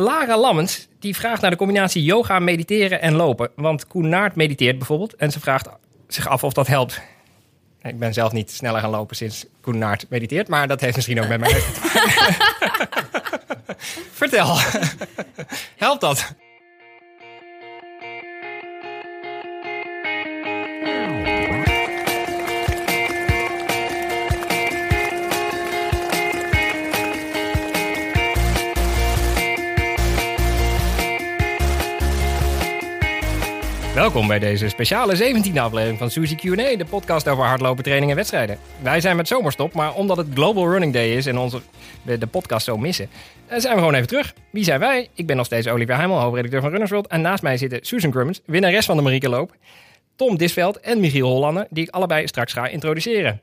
Lara Lammens die vraagt naar de combinatie yoga, mediteren en lopen. Want Koen Naert mediteert bijvoorbeeld en ze vraagt zich af of dat helpt. Ik ben zelf niet sneller gaan lopen sinds Koen Naert mediteert, maar dat heeft misschien ook met mij. Vertel, helpt dat? Welkom bij deze speciale 17e aflevering van Suzy Q&A, de podcast over hardlopen, training en wedstrijden. Wij zijn met zomerstop, maar omdat het Global Running Day is en onze, de, de podcast zo missen, eh, zijn we gewoon even terug. Wie zijn wij? Ik ben nog steeds Olivier Heimel, hoofdredacteur van Runners World. En naast mij zitten Susan Crummins, winnares van de Marieke Loop, Tom Disveld en Michiel Hollander, die ik allebei straks ga introduceren.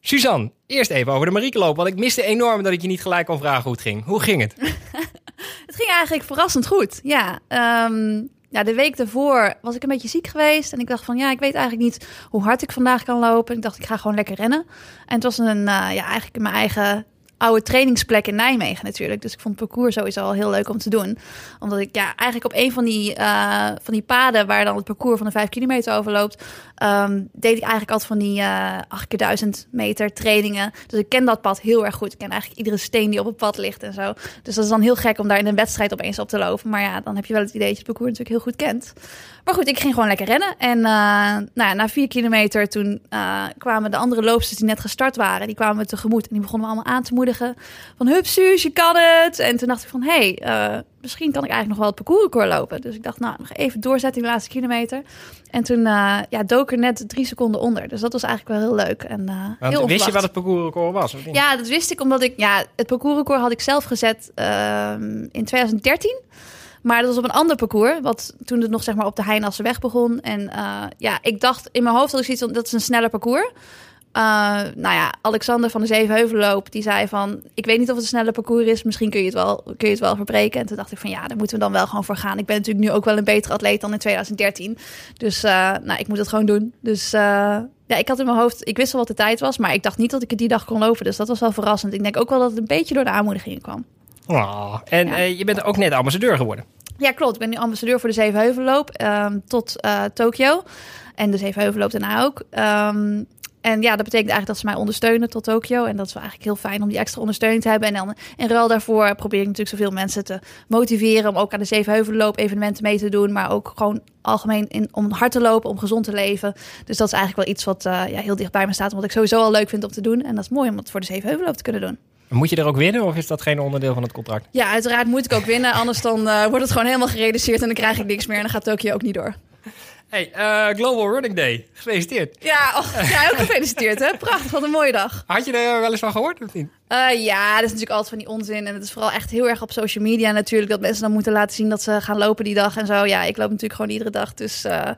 Suzanne, eerst even over de Marieke Loop, want ik miste enorm dat ik je niet gelijk kon vragen hoe het ging. Hoe ging het? het ging eigenlijk verrassend goed, ja. Um, ja, de week daarvoor was ik een beetje ziek geweest. En ik dacht van ja, ik weet eigenlijk niet hoe hard ik vandaag kan lopen. Ik dacht, ik ga gewoon lekker rennen. En het was een, uh, ja, eigenlijk mijn eigen oude trainingsplek in Nijmegen natuurlijk. Dus ik vond het parcours sowieso al heel leuk om te doen. Omdat ik ja, eigenlijk op een van die, uh, van die paden waar dan het parcours van de 5 kilometer overloopt, um, deed ik eigenlijk altijd van die uh, 8 keer 1000 meter trainingen. Dus ik ken dat pad heel erg goed. Ik ken eigenlijk iedere steen die op het pad ligt en zo. Dus dat is dan heel gek om daar in een wedstrijd opeens op te lopen. Maar ja, dan heb je wel het idee dat je het parcours natuurlijk heel goed kent. Maar goed, ik ging gewoon lekker rennen. En uh, nou ja, na vier kilometer toen kwamen de andere loopsters die net gestart waren, die kwamen me tegemoet. En die begonnen me allemaal aan te moedigen. Van hup Suus, je kan het. En toen dacht ik van, hé, hey, uh, misschien kan ik eigenlijk nog wel het parcoursrecord lopen. Dus ik dacht, nou, nog even doorzetten in de laatste kilometer. En toen ja, dook er net drie seconden onder. Dus dat was eigenlijk wel heel leuk. En, Want, heel wist je wat het parcoursrecord was? Of niet? Ja, dat wist ik omdat ik, ja, het parcoursrecord had ik zelf gezet ehm, in 2013. Maar dat was op een ander parcours, wat toen het nog zeg maar op de Heinasse begon. En uh, ja, ik dacht in mijn hoofd dat ik zoiets dat is een sneller parcours. Uh, nou ja, Alexander van de Zevenheuvelloop, die zei van... ik weet niet of het een sneller parcours is, misschien kun je het wel, kun je het wel verbreken. En toen dacht ik van ja, daar moeten we dan wel gewoon voor gaan. Ik ben natuurlijk nu ook wel een betere atleet dan in 2013. Dus uh, nou, ik moet het gewoon doen. Dus ja, ik had in mijn hoofd, ik wist wel wat de tijd was... maar ik dacht niet dat ik het die dag kon lopen. Dus dat was wel verrassend. Ik denk ook wel dat het een beetje door de aanmoediging kwam. Oh, en ja. je bent ook net ambassadeur geworden. Ja, klopt. Ik ben nu ambassadeur voor de Zevenheuvelloop um, tot Tokio. En de Zevenheuvelloop daarna ook. Um, en ja, dat betekent eigenlijk dat ze mij ondersteunen tot Tokio. En dat is wel eigenlijk heel fijn om die extra ondersteuning te hebben. En dan in ruil daarvoor probeer ik natuurlijk zoveel mensen te motiveren... om ook aan de Zevenheuvelloop evenementen mee te doen. Maar ook gewoon algemeen in, om hard te lopen, om gezond te leven. Dus dat is eigenlijk wel iets wat uh, ja, heel dicht bij me staat. Omdat ik sowieso al leuk vind om te doen. En dat is mooi om het voor de Zevenheuvelloop te kunnen doen. Moet je er ook winnen of is dat geen onderdeel van het contract? Ja, uiteraard moet ik ook winnen. Anders dan uh, wordt het gewoon helemaal gereduceerd en dan krijg ik niks meer. En dan gaat Tokio ook niet door. Hey, uh, Global Running Day. Gefeliciteerd. Ja, oh, ja ook gefeliciteerd hè. Prachtig, wat een mooie dag. Had je er wel eens van gehoord of niet? Uh, ja, dat is natuurlijk altijd van die onzin. En het is vooral echt heel erg op social media natuurlijk. Dat mensen dan moeten laten zien dat ze gaan lopen die dag en zo. Ja, ik loop natuurlijk gewoon iedere dag. Dus uh,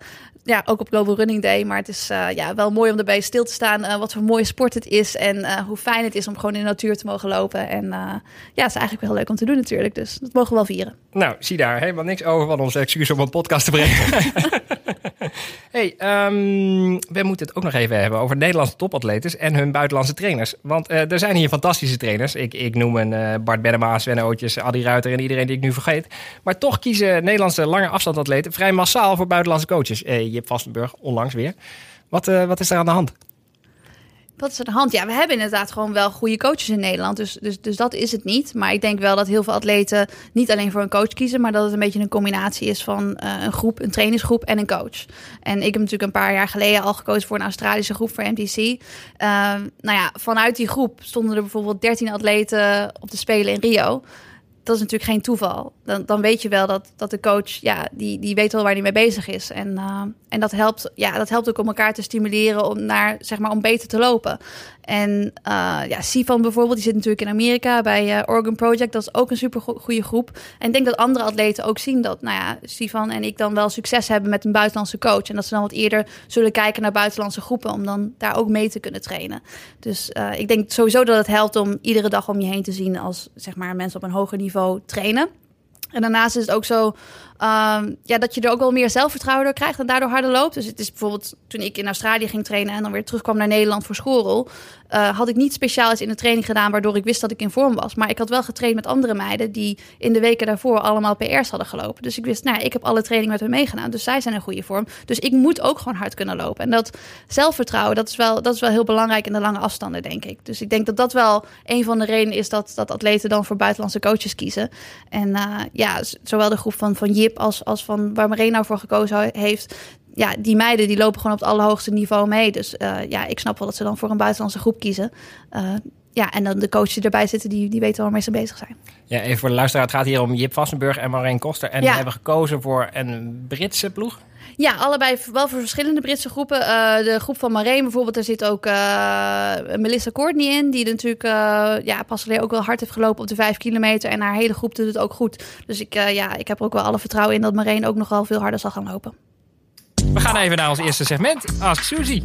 ja, ook op Global Running Day. Maar het is uh, ja, wel mooi om erbij stil te staan. Uh, wat voor mooie sport het is. En uh, hoe fijn het is om gewoon in de natuur te mogen lopen. En ja, het is eigenlijk wel heel leuk om te doen natuurlijk. Dus dat mogen we wel vieren. Nou, zie daar. Helemaal niks over van onze excuus om een podcast te brengen. hey, um, we moeten het ook nog even hebben over Nederlandse topatletes en hun buitenlandse trainers. Want er zijn hier fantastische trainers. Ik, ik noem een Bart Bennema, Sven Ootjes, Adi Ruiter en iedereen die ik nu vergeet. Maar toch kiezen Nederlandse lange afstandatleten vrij massaal voor buitenlandse coaches. Jip Vastenburg onlangs weer. Wat, uh, wat is er aan de hand? Wat is er aan de hand? Ja, we hebben inderdaad gewoon wel goede coaches in Nederland. Dus, dus, dus dat is het niet. Maar ik denk wel dat heel veel atleten niet alleen voor een coach kiezen, maar dat het een beetje een combinatie is van uh, een groep, een trainingsgroep en een coach. En ik heb natuurlijk een paar jaar geleden al gekozen voor een Australische groep voor MTC. Uh, nou ja, vanuit die groep stonden er bijvoorbeeld 13 atleten op de Spelen in Rio dat is natuurlijk geen toeval. Dan, dan weet je wel dat, dat de coach, ja, die, die weet wel waar hij mee bezig is. En, uh, en dat, helpt, ja, dat helpt ook om elkaar te stimuleren om, naar, zeg maar, om beter te lopen. En uh, ja, Sivan bijvoorbeeld, die zit natuurlijk in Amerika bij uh, Oregon Project. Dat is ook een super goede groep. En ik denk dat andere atleten ook zien dat, nou ja, Sivan en ik dan wel succes hebben met een buitenlandse coach. En dat ze dan wat eerder zullen kijken naar buitenlandse groepen om dan daar ook mee te kunnen trainen. Dus ik denk sowieso dat het helpt om iedere dag om je heen te zien als, zeg maar, mensen op een hoger niveau trainen. En daarnaast is het ook zo, ehm, ja, dat je er ook wel meer zelfvertrouwen door krijgt en daardoor harder loopt. Dus het is bijvoorbeeld toen ik in Australië ging trainen en dan weer terugkwam naar Nederland voor schoolrol, uh, had ik niet speciaal iets in de training gedaan waardoor ik wist dat ik in vorm was. Maar ik had wel getraind met andere meiden die in de weken daarvoor allemaal PR's hadden gelopen. Dus ik wist, nou, ik heb alle training met hen meegedaan. Dus zij zijn in goede vorm. Dus ik moet ook gewoon hard kunnen lopen. En dat zelfvertrouwen, dat is wel, dat is wel heel belangrijk in de lange afstanden, denk ik. Dus ik denk dat dat wel een van de redenen is dat, dat atleten dan voor buitenlandse coaches kiezen. En uh, ja, zowel de groep van, van Als, als van waar Marina nou voor gekozen heeft, ja, die meiden die lopen gewoon op het allerhoogste niveau mee. Dus uh, ja, ik snap wel dat ze dan voor een buitenlandse groep kiezen. Uh, ja, en dan de coaches die erbij zitten, die, die weten waarmee ze bezig zijn. Ja, even voor de luisteraar. Het gaat hier om Jip Vassenburg en Marijn Koster. En ja. die hebben gekozen voor een Britse ploeg. Ja, allebei wel voor verschillende Britse groepen. Uh, de groep van Marijn bijvoorbeeld, daar zit ook uh, Melissa Courtney in. Die natuurlijk uh, ja, pas alleen ook wel hard heeft gelopen op de vijf kilometer. En haar hele groep doet het ook goed. Dus ik, ja, ik heb er ook wel alle vertrouwen in dat Marijn ook nog wel veel harder zal gaan lopen. We gaan even naar ons eerste segment. Ask Suzy.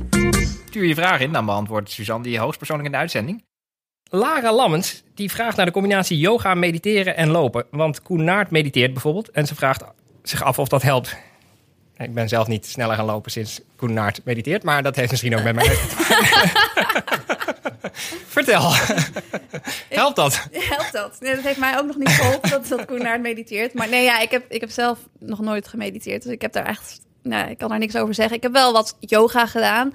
Stuur je vraag in, dan beantwoordt Suzanne die hoogstpersoonlijk in de uitzending. Lara Lammens die vraagt naar de combinatie yoga, mediteren en lopen. Want Koen Naert mediteert bijvoorbeeld en ze vraagt zich af of dat helpt. Ik ben zelf niet sneller gaan lopen sinds Koen Naert mediteert, maar dat heeft misschien ook met mij. Vertel. Helpt dat? Helpt dat? Nee, dat heeft mij ook nog niet geholpen dat, dat Koen Naert mediteert. Maar nee, ja, ik heb, ik heb zelf nog nooit gemediteerd. Dus ik heb daar echt nee, ik kan er niks over zeggen. Ik heb wel wat yoga gedaan. Uh,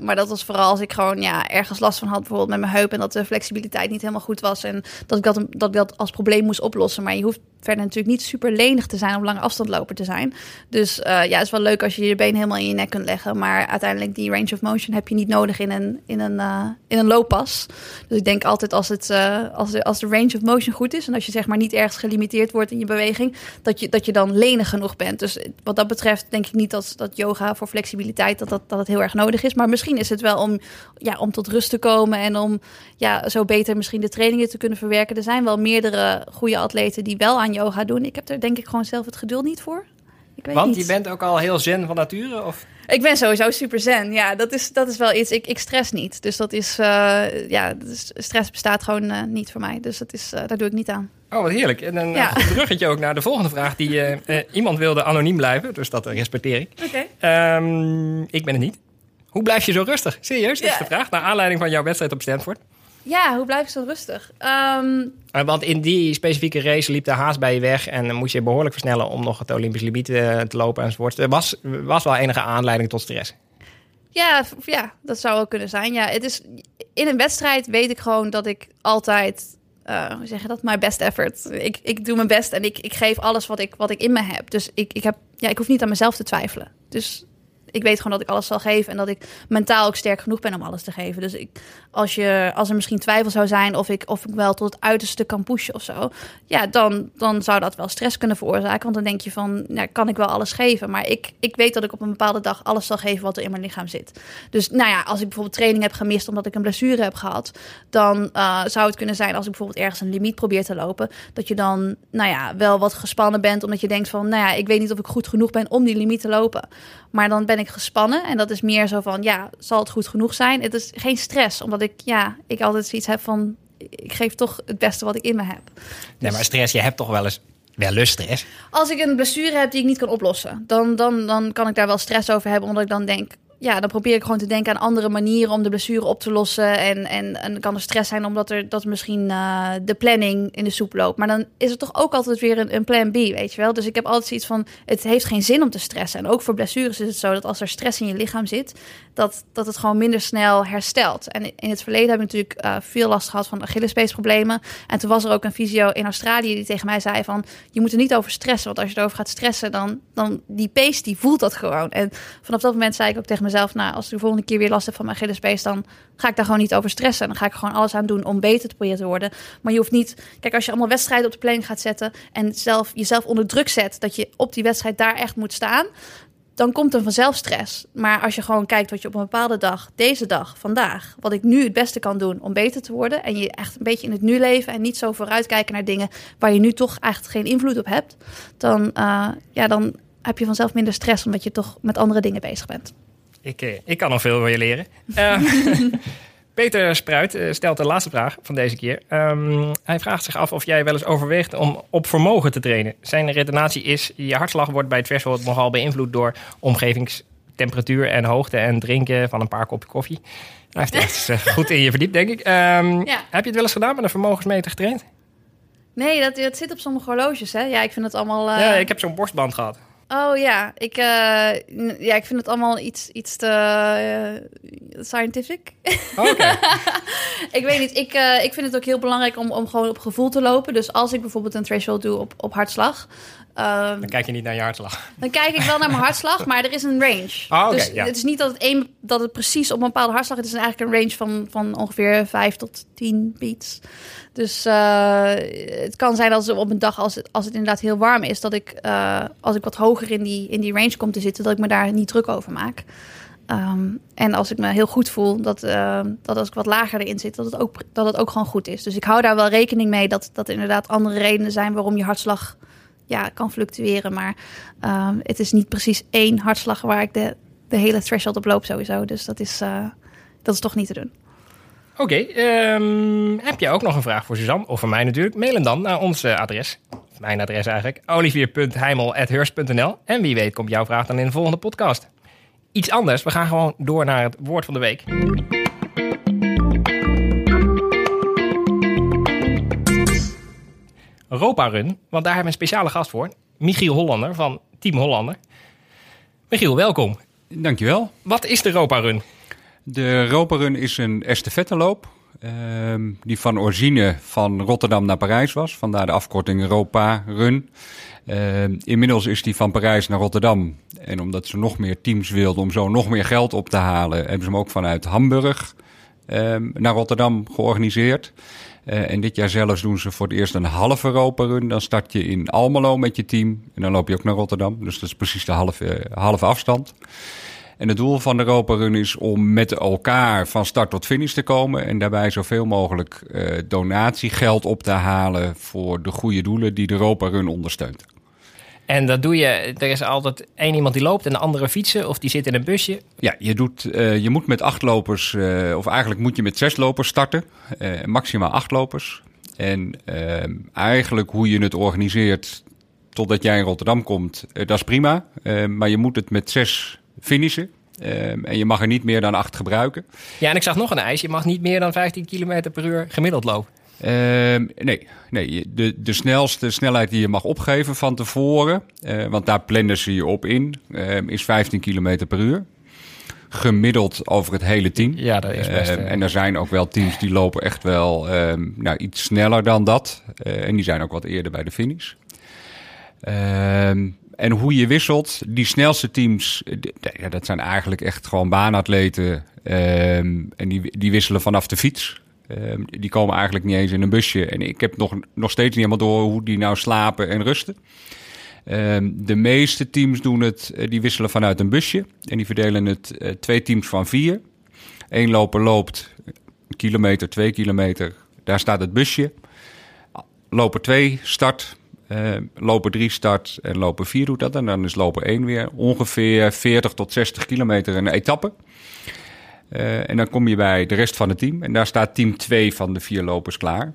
maar dat was vooral als ik gewoon ja, ergens last van had, bijvoorbeeld met mijn heup. En dat de flexibiliteit niet helemaal goed was. En dat ik dat, dat, ik dat als probleem moest oplossen. Maar je hoeft verder natuurlijk niet super lenig te zijn om lange afstandloper te zijn. Dus uh, ja, het is wel leuk als je je been helemaal in je nek kunt leggen. Maar uiteindelijk die range of motion heb je niet nodig in een, in een, uh, in een looppas. Dus ik denk altijd als, het, uh, als, de, als de range of motion goed is... en als je zeg maar niet ergens gelimiteerd wordt in je beweging... dat je, dat je dan lenig genoeg bent. Dus wat dat betreft denk ik niet dat, dat yoga voor flexibiliteit... Dat, dat, dat het heel erg nodig is. Maar misschien is het wel om, ja, om tot rust te komen... en om ja, zo beter misschien de trainingen te kunnen verwerken. Er zijn wel meerdere goede atleten die wel aan yoga doen. Ik heb er denk ik gewoon zelf het geduld niet voor. Ik weet Want niet. je bent ook al heel zen van nature? Of? Ik ben sowieso super zen. Ja, dat is, dat is wel iets. Ik, ik stress niet. Dus dat is. Uh, ja, stress bestaat gewoon uh, niet voor mij. Dus dat is, uh, daar doe ik niet aan. Oh, wat heerlijk. En een ja. bruggetje ook naar de volgende vraag. Die iemand wilde anoniem blijven. Dus dat respecteer ik. Oké. Okay. Um, ik ben het niet. Hoe blijf je zo rustig? Serieus, dat is de vraag. Naar aanleiding van jouw wedstrijd op Stanford. Ja, hoe blijf je zo rustig? Um... Want in die specifieke race liep de haast bij je weg en moest je behoorlijk versnellen om nog het Olympisch limiet eh, te lopen enzovoort. Er was, was wel enige aanleiding tot stress. Ja, ja, dat zou wel kunnen zijn. Ja, het is, in een wedstrijd weet ik gewoon dat ik altijd, uh, hoe zeg je dat, mijn best effort. Ik, ik doe mijn best en ik, ik geef alles wat ik, wat ik in me heb. Dus ik, ik, heb, ja, ik hoef niet aan mezelf te twijfelen. Dus ik weet gewoon dat ik alles zal geven en dat ik mentaal ook sterk genoeg ben om alles te geven. Dus ik, als, je, als er misschien twijfel zou zijn of ik, of ik wel tot het uiterste kan pushen of zo, ja, dan, dan zou dat wel stress kunnen veroorzaken. Want dan denk je van, nou, kan ik wel alles geven? Maar ik, ik weet dat ik op een bepaalde dag alles zal geven wat er in mijn lichaam zit. Dus nou ja, als ik bijvoorbeeld training heb gemist omdat ik een blessure heb gehad, dan uh, zou het kunnen zijn als ik bijvoorbeeld ergens een limiet probeer te lopen, dat je dan, nou ja, wel wat gespannen bent, omdat je denkt van, nou ja, ik weet niet of ik goed genoeg ben om die limiet te lopen. Maar dan ben ik gespannen en dat is meer zo van, ja, zal het goed genoeg zijn? Het is geen stress, omdat ik, ja, ik altijd zoiets heb van, ik geef toch het beste wat ik in me heb. Nee, maar stress, je hebt toch wel eens wel lust stress? Als ik een blessure heb die ik niet kan oplossen, dan, dan, dan kan ik daar wel stress over hebben, omdat ik dan denk, ja, dan probeer ik gewoon te denken aan andere manieren om de blessure op te lossen. En, en, en kan er stress zijn omdat er dat misschien uh, de planning in de soep loopt. Maar dan is het toch ook altijd weer een, een plan B, weet je wel. Dus ik heb altijd zoiets van, het heeft geen zin om te stressen. En ook voor blessures is het zo dat als er stress in je lichaam zit, dat, dat het gewoon minder snel herstelt. En in het verleden heb ik natuurlijk uh, veel last gehad van Achillespeesproblemen. En toen was er ook een fysio in Australië die tegen mij zei van, je moet er niet over stressen. Want als je erover gaat stressen, dan, dan die pees die voelt dat gewoon. En vanaf dat moment zei ik ook tegen mezelf, nou, als ik de volgende keer weer last heb van mijn Achillespees, dan ga ik daar gewoon niet over stressen. Dan ga ik gewoon alles aan doen om beter te proberen te worden. Maar je hoeft niet, kijk, als je allemaal wedstrijden op de planning gaat zetten en zelf jezelf onder druk zet dat je op die wedstrijd daar echt moet staan, dan komt er vanzelf stress. Maar als je gewoon kijkt wat je op een bepaalde dag, deze dag, vandaag, wat ik nu het beste kan doen om beter te worden. En je echt een beetje in het nu leven en niet zo vooruitkijken naar dingen waar je nu toch echt geen invloed op hebt. Dan, uh, ja, dan heb je vanzelf minder stress omdat je toch met andere dingen bezig bent. Ik, eh, ik kan nog veel van je leren. Uh, Peter Spruit eh, stelt de laatste vraag van deze keer. Ehm, hij vraagt zich af of jij wel eens overweegt om op vermogen te trainen. Zijn redenatie is, je hartslag wordt bij threshold nogal beïnvloed door omgevingstemperatuur en hoogte en drinken van een paar kopje koffie. Hij heeft echt eh, goed in je verdiept, denk ik. Ehm, Ja. Heb je het wel eens gedaan met een vermogensmeter getraind? Nee, dat, dat zit op sommige horloges, hè? Ja, ik vind het allemaal... eh, Ja, ik heb zo'n borstband gehad. Oh ja, ik, eh, n- ja, ik vind het allemaal iets, iets te eh, scientific. Oh, Oké. ik weet niet, ik, eh, ik vind het ook heel belangrijk om, om gewoon op gevoel te lopen. Dus als ik bijvoorbeeld een threshold doe op, op hartslag... ehm, Dan kijk je niet naar je hartslag. dan kijk ik wel naar mijn hartslag, maar er is een range. Ah, dus ja. het is niet dat het, dat het precies op een bepaalde hartslag is. Het is eigenlijk een range van, van ongeveer 5 tot 10 beats. Dus eh, het kan zijn als op een dag, als het, als het inderdaad heel warm is, dat ik, eh, als ik wat hoger in die, in die range kom te zitten, dat ik me daar niet druk over maak. Ehm, en als ik me heel goed voel, dat, eh, dat als ik wat lager erin zit, dat het, ook, dat het ook gewoon goed is. Dus ik hou daar wel rekening mee dat, dat er inderdaad andere redenen zijn waarom je hartslag ja, kan fluctueren. Maar ehm, het is niet precies één hartslag waar ik de, de hele threshold op loop sowieso. Dus dat is, eh, dat is toch niet te doen. Oké, ehm, heb jij ook nog een vraag voor Suzanne? Of voor mij natuurlijk? Mail hem dan naar ons eh, adres. Mijn adres eigenlijk. olivier.heimel.hurst.nl En wie weet komt jouw vraag dan in de volgende podcast. Iets anders, we gaan gewoon door naar het woord van de week. Europa Run, want daar hebben we een speciale gast voor. Michiel Hollander van Team Hollander. Michiel, welkom. Dankjewel. Wat is de Europa Run? De Europa Run is een estafetteloop. ehm die van origine van Rotterdam naar Parijs was. Vandaar de afkorting Europa Run. Ehm, inmiddels is die van Parijs naar Rotterdam. En omdat ze nog meer teams wilden om zo nog meer geld op te halen, hebben ze hem ook vanuit Hamburg ehm, naar Rotterdam georganiseerd. Eh, en dit jaar zelfs doen ze voor het eerst een halve Europa Run. Dan start je in Almelo met je team. En dan loop je ook naar Rotterdam. Dus dat is precies de halve, halve afstand. En het doel van de Europa Run is om met elkaar van start tot finish te komen. En daarbij zoveel mogelijk eh, donatiegeld op te halen voor de goede doelen die de Europa Run ondersteunt. En dat doe je, er is altijd één iemand die loopt en de andere fietsen of die zit in een busje. Ja, je, doet, eh, je moet met acht lopers, eh, of eigenlijk moet je met zes lopers starten. eh, maximaal acht lopers. En eigenlijk hoe je het organiseert totdat jij in Rotterdam komt, dat is prima. Maar je moet het met zes finishen. En je mag er niet meer dan acht gebruiken. Ja, en ik zag nog een eis. Je mag niet meer dan 15 km per uur gemiddeld lopen. Ehm, nee, nee de, de snelste snelheid die je mag opgeven van tevoren, eh, want daar plannen ze je op in, ehm, is 15 km per uur. Gemiddeld over het hele team. Ja, dat is best, Ehm, eh. en er zijn ook wel teams die lopen echt wel nou, iets sneller dan dat. Eh, en die zijn ook wat eerder bij de finish. En hoe je wisselt, die snelste teams, eh, ja, dat zijn eigenlijk echt gewoon baanatleten. En die, die wisselen vanaf de fiets. Ehm, die komen eigenlijk niet eens in een busje. En ik heb nog, nog steeds niet helemaal door hoe die nou slapen en rusten. Ehm, de meeste teams doen het, eh, die wisselen vanuit een busje. En die verdelen het eh, twee teams van vier. Eén loper loopt een kilometer, twee kilometer. Daar staat het busje. Loper 2 start. eh, loper 3 start en loper 4 doet dat. En dan is loper 1 weer ongeveer 40 tot 60 kilometer een etappe. Eh, en dan kom je bij de rest van het team. En daar staat team 2 van de vier lopers klaar.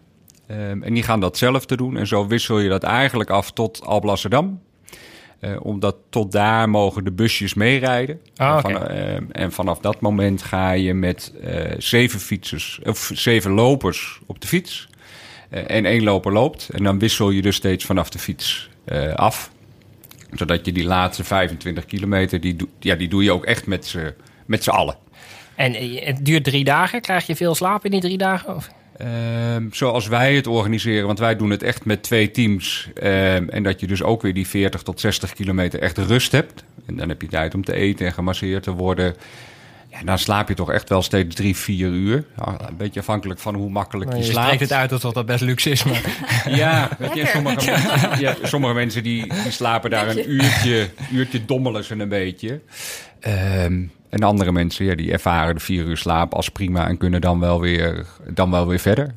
Ehm, en die gaan datzelfde doen. En zo wissel je dat eigenlijk af tot Alblasserdam. Eh, omdat tot daar mogen de busjes meerijden. Ah, en, van- ehm, en vanaf dat moment ga je met eh, zeven fietsers, of zeven lopers op de fiets. En één loper loopt. En dan wissel je dus steeds vanaf de fiets af. Zodat je die laatste 25 kilometer, die, ja, die doe je ook echt met z'n allen. En eh, het duurt drie dagen. Krijg je veel slaap in die drie dagen? Of? Ehm, zoals wij het organiseren, want wij doen het echt met twee teams. Ehm, en dat je dus ook weer die 40 tot 60 kilometer echt rust hebt. En dan heb je tijd om te eten en gemasseerd te worden. Ja, dan slaap je toch echt wel steeds drie, vier uur. Ja, een beetje afhankelijk van hoe makkelijk Je, je, slaapt. spreekt het uit alsof dat best luxe is. Maar... Ja, weet je, sommige, mensen, ja, sommige mensen die, die slapen daar een uurtje, uurtje dommelen ze een beetje. Ehm, en andere mensen ja, die ervaren de vier uur slaap als prima en kunnen dan wel weer, dan wel weer verder.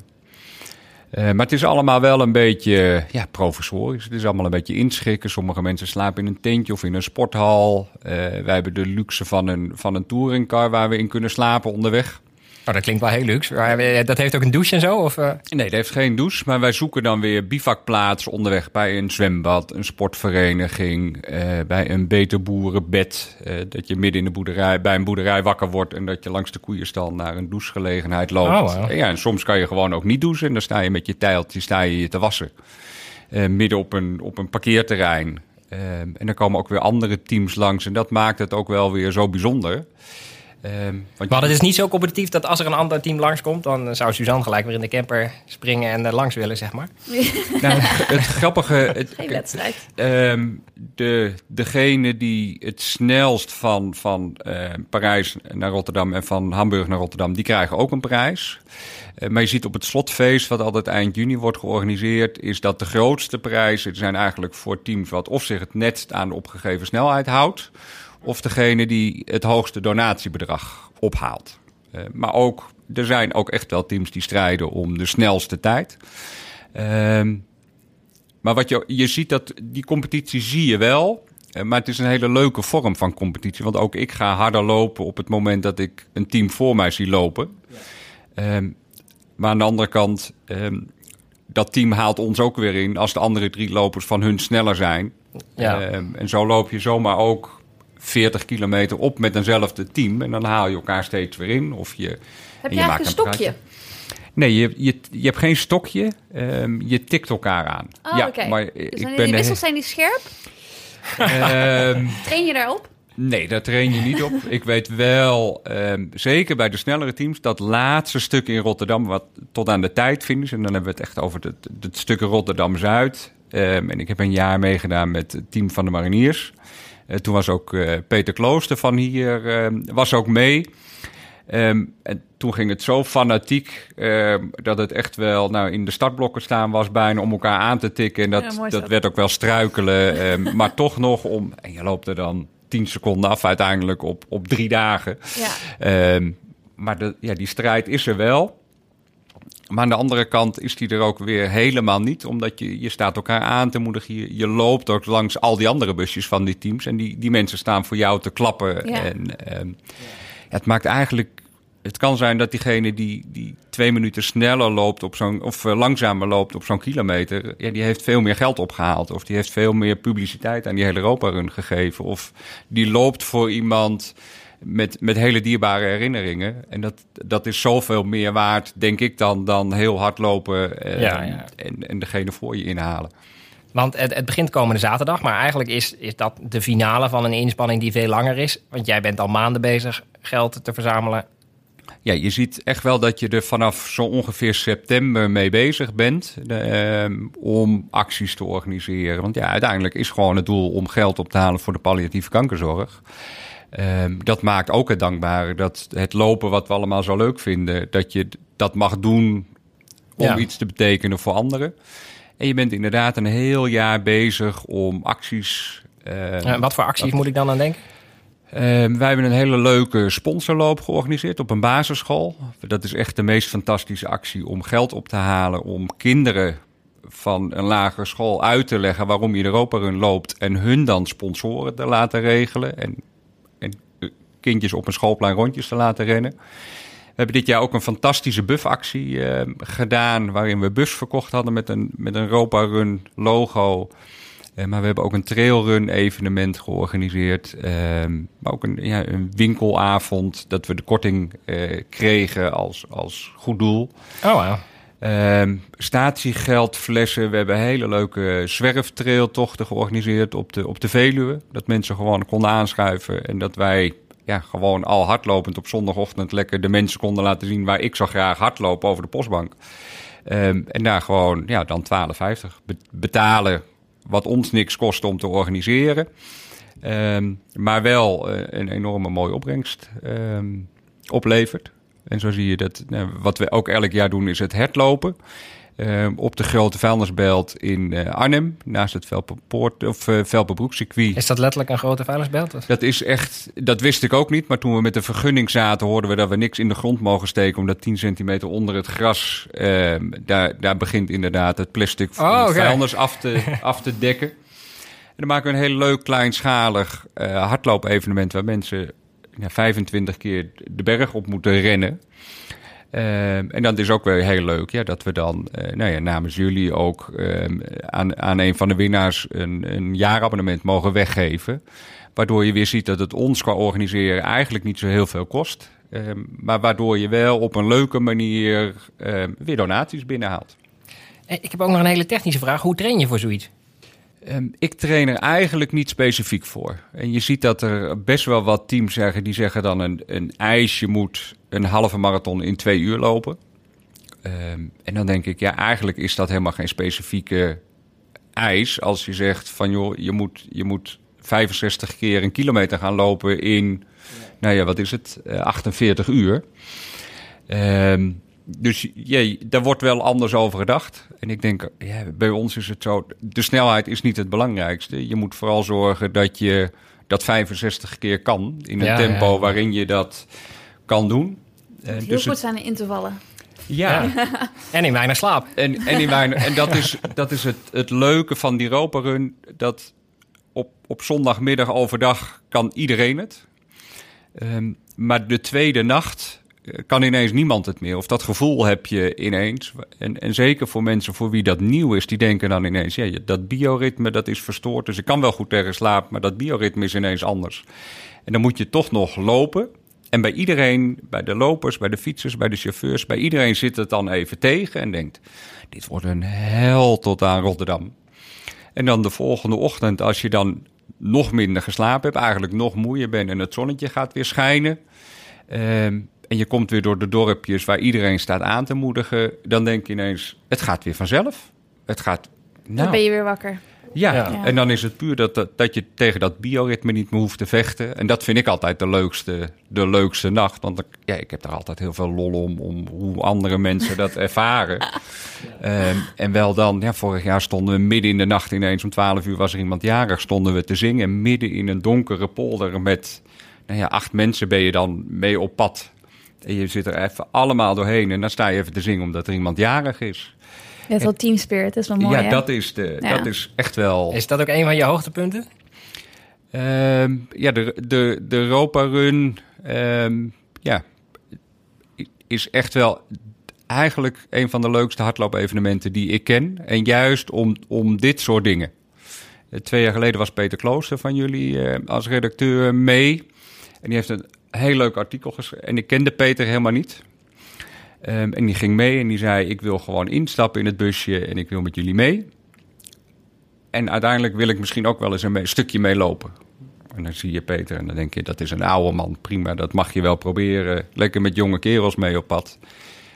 Eh, maar het is allemaal wel een beetje ja, professorisch. Het is allemaal een beetje inschikken. Sommige mensen slapen in een tentje of in een sporthal. Eh, wij hebben de luxe van een, van een touringcar waar we in kunnen slapen onderweg. Oh, dat klinkt wel heel luxe. Eh, dat heeft ook een douche en zo? Of, eh? Nee, dat heeft geen douche. Maar wij zoeken dan weer bivakplaatsen onderweg bij een zwembad, een sportvereniging, eh, bij een beter boerenbed. Dat je midden in de boerderij, bij een boerderij wakker wordt en dat je langs de koeienstal naar een douchegelegenheid loopt. Oh, wow. Ja, en soms kan je gewoon ook niet douchen. En dan sta je met je tijltje sta je, je te wassen. Midden op een, op een parkeerterrein. En dan komen ook weer andere teams langs. En dat maakt het ook wel weer zo bijzonder. Eh, want Maar het is niet zo competitief dat als er een ander team langskomt... dan zou Suzanne gelijk weer in de camper springen en er langs willen, zeg maar. Nou, het grappige, het, Geen wedstrijd. Ehm, de, degene die het snelst van, van eh, Parijs naar Rotterdam en van Hamburg naar Rotterdam, die krijgen ook een prijs. Eh, maar je ziet op het slotfeest, wat altijd eind juni wordt georganiseerd, is dat de grootste prijzen zijn eigenlijk voor teams wat of zich het net aan de opgegeven snelheid houdt, of degene die het hoogste donatiebedrag ophaalt. Eh, maar ook, er zijn ook echt wel teams die strijden om de snelste tijd. Ehm maar wat je, je ziet dat die competitie zie je wel. eh, Maar het is een hele leuke vorm van competitie. Want ook ik ga harder lopen op het moment dat ik een team voor mij zie lopen. Ehm, maar aan de andere kant, ehm, dat team haalt ons ook weer in als de andere drie lopers van hun sneller zijn. Ja. Ehm, en zo loop je zomaar ook 40 kilometer op met eenzelfde team. En dan haal je elkaar steeds weer in. Of je, Heb je eigenlijk maakt een stokje? praatje. Nee, je, je, je hebt geen stokje. ehm, je tikt elkaar aan. Oh, ja, maar Dus ik ben die wissels zijn die scherp? Ehm, Train je daarop? nee, daar train je niet op. Ik weet wel, ehm, zeker bij de snellere teams, dat laatste stuk in Rotterdam, wat tot aan de tijd finish. En dan hebben we het echt over het, het stuk Rotterdam-Zuid. En ik heb een jaar meegedaan met het team van de mariniers. Eh, toen was ook eh, Peter Klooster van hier, ehm, was ook mee. Ehm, en toen ging het zo fanatiek ehm, dat het echt wel nou, in de startblokken staan was bijna om elkaar aan te tikken. En dat, Ja, dat dat. werd ook wel struikelen. ehm, maar toch nog om... En je loopt er dan 10 seconden af uiteindelijk op, op drie dagen. Ja. Maar de, ja, die strijd is er wel. Maar aan de andere kant is die er ook weer helemaal niet. Omdat je, je staat elkaar aan te moedigen. Je, je loopt ook langs al die andere busjes van die teams. En die, die mensen staan voor jou te klappen. Ja. En ehm, het maakt eigenlijk... Het kan zijn dat diegene die, die twee minuten sneller loopt op zo'n, of eh, langzamer loopt op zo'n kilometer, ja, die heeft veel meer geld opgehaald. Of die heeft veel meer publiciteit aan die hele Europa-run gegeven. Of die loopt voor iemand met, met hele dierbare herinneringen. En dat, dat is zoveel meer waard, denk ik, dan, dan heel hard lopen eh, Ja, ja. En, en degene voor je inhalen. Want het, het begint komende zaterdag, maar eigenlijk is, is dat de finale van een inspanning die veel langer is. Want jij bent al maanden bezig geld te verzamelen. Ja, je ziet echt wel dat je er vanaf zo ongeveer september mee bezig bent eh, om acties te organiseren. Want ja, uiteindelijk is gewoon het doel om geld op te halen voor de palliatieve kankerzorg. Ehm, dat maakt ook het dankbare dat het lopen wat we allemaal zo leuk vinden, dat je dat mag doen om Ja. iets te betekenen voor anderen. En je bent inderdaad een heel jaar bezig om acties. eh, Eh, wat voor acties moet ik dan aan denken? Ehm, wij hebben een hele leuke sponsorloop georganiseerd op een basisschool. Dat is echt de meest fantastische actie om geld op te halen. Om kinderen van een lagere school uit te leggen waarom je Europa Run loopt. En hun dan sponsoren te laten regelen. En, kindjes op een schoolplein rondjes te laten rennen. We hebben dit jaar ook een fantastische buffactie eh, gedaan. Waarin we buffs verkocht hadden met een, met een Europa Run logo. Eh, maar we hebben ook een trailrun evenement georganiseerd. Ehm, maar ook een, ja, een winkelavond dat we de korting eh, kregen als, als goed doel. Oh, wow. Ehm statiegeldflessen. We hebben hele leuke zwerftrailtochten georganiseerd op de, op de Veluwe. Dat mensen gewoon konden aanschuiven. En dat wij ja, gewoon al hardlopend op zondagochtend lekker de mensen konden laten zien waar ik zo graag hardlopen over de postbank. Ehm, en daar gewoon ja, dan 12,50 be- betalen. Wat ons niks kost om te organiseren. Ehm, maar wel eh, een enorme mooie opbrengst ehm, oplevert. En zo zie je dat. nou, wat we ook elk jaar doen, is het hardlopen. Ehm, op de grote vuilnisbelt in eh, Arnhem, naast het Velperpoort of Velperbroekcircuit. Is dat letterlijk een grote vuilnisbelt? Dat is echt, dat wist ik ook niet. Maar toen we met de vergunning zaten, hoorden we dat we niks in de grond mogen steken. Omdat 10 centimeter onder het gras, ehm, daar, daar begint inderdaad het plastic Oh, oké. vuilnis af te, af te dekken. En dan maken we een heel leuk kleinschalig eh hardloop-evenement waar mensen ja, 25 keer de berg op moeten rennen. Ehm, en dat is ook weer heel leuk, ja, dat we dan eh, nou ja, namens jullie ook ehm, aan, aan een van de winnaars een, een jaarabonnement mogen weggeven. Waardoor je weer ziet dat het ons qua organiseren eigenlijk niet zo heel veel kost. Ehm, maar waardoor je wel op een leuke manier weer donaties binnenhaalt. Eh, ik heb ook nog een hele technische vraag. Hoe train je voor zoiets? Um, ik train er eigenlijk niet specifiek voor. En je ziet dat er best wel wat teams zeggen, die zeggen dan een, een ijsje moet een halve marathon in twee uur lopen. Um, en dan denk ik, ja, eigenlijk is dat helemaal geen specifieke ijs. Als je zegt van joh, je moet, je moet 65 keer een kilometer gaan lopen in, nou ja, wat is het, 48 eh, uur. Um, dus ja, daar wordt wel anders over gedacht. En ik denk, ja, bij ons is het zo, de snelheid is niet het belangrijkste. Je moet vooral zorgen dat je dat 65 keer kan in een tempo waarin je dat kan doen. Het heel dus goed zijn in intervallen. Ja. ja. en in weinig slaap. En, en, in weinig, en dat is, dat is het, het leuke van die Europa Run. Dat op, op zondagmiddag overdag kan iedereen het. Um, maar de tweede nacht kan ineens niemand het meer. Of dat gevoel heb je ineens. En, en zeker voor mensen voor wie dat nieuw is, die denken dan ineens: ja, dat bioritme dat is verstoord. Dus ik kan wel goed tegen slaap, maar dat bioritme is ineens anders. En dan moet je toch nog lopen. En bij iedereen, bij de lopers, bij de fietsers, bij de chauffeurs, bij iedereen zit het dan even tegen en denkt: dit wordt een hel tot aan Rotterdam. En dan de volgende ochtend, als je dan nog minder geslapen hebt, eigenlijk nog moeier bent en het zonnetje gaat weer schijnen. Ehm, en je komt weer door de dorpjes waar iedereen staat aan te moedigen, dan denk je ineens, het gaat weer vanzelf. Het gaat. Nou, dan ben je weer wakker. Ja, en dan is het puur dat, dat, dat, je tegen dat bioritme niet meer hoeft te vechten. En dat vind ik altijd de leukste, de leukste nacht. Want ja, ik heb daar altijd heel veel lol om, om hoe andere mensen dat ervaren. um, en wel dan, ja, vorig jaar stonden we midden in de nacht ineens, om 12 uur was er iemand jarig, stonden we te zingen. Midden in een donkere polder met, nou ja, acht mensen ben je dan mee op pad. En je zit er even allemaal doorheen en dan sta je even te zingen omdat er iemand jarig is. Ja, het is wel team spirit, dat is wel mooi. Ja, dat is, de, dat is echt wel. Is dat ook een van je hoogtepunten? Uh, ja, de, de, de Europa Run um, ja, is echt wel eigenlijk een van de leukste hardloop-evenementen die ik ken. En juist om, om dit soort dingen. Eh, twee jaar geleden was Peter Klooster van jullie uh, als redacteur mee. En die heeft een heel leuk artikel geschreven. En ik kende Peter helemaal niet. Um, en die ging mee en die zei: Ik wil gewoon instappen in het busje en ik wil met jullie mee. En uiteindelijk wil ik misschien ook wel eens een, stukje meelopen. En dan zie je Peter en dan denk je: Dat is een oude man, prima, dat mag je wel proberen. Lekker met jonge kerels mee op pad.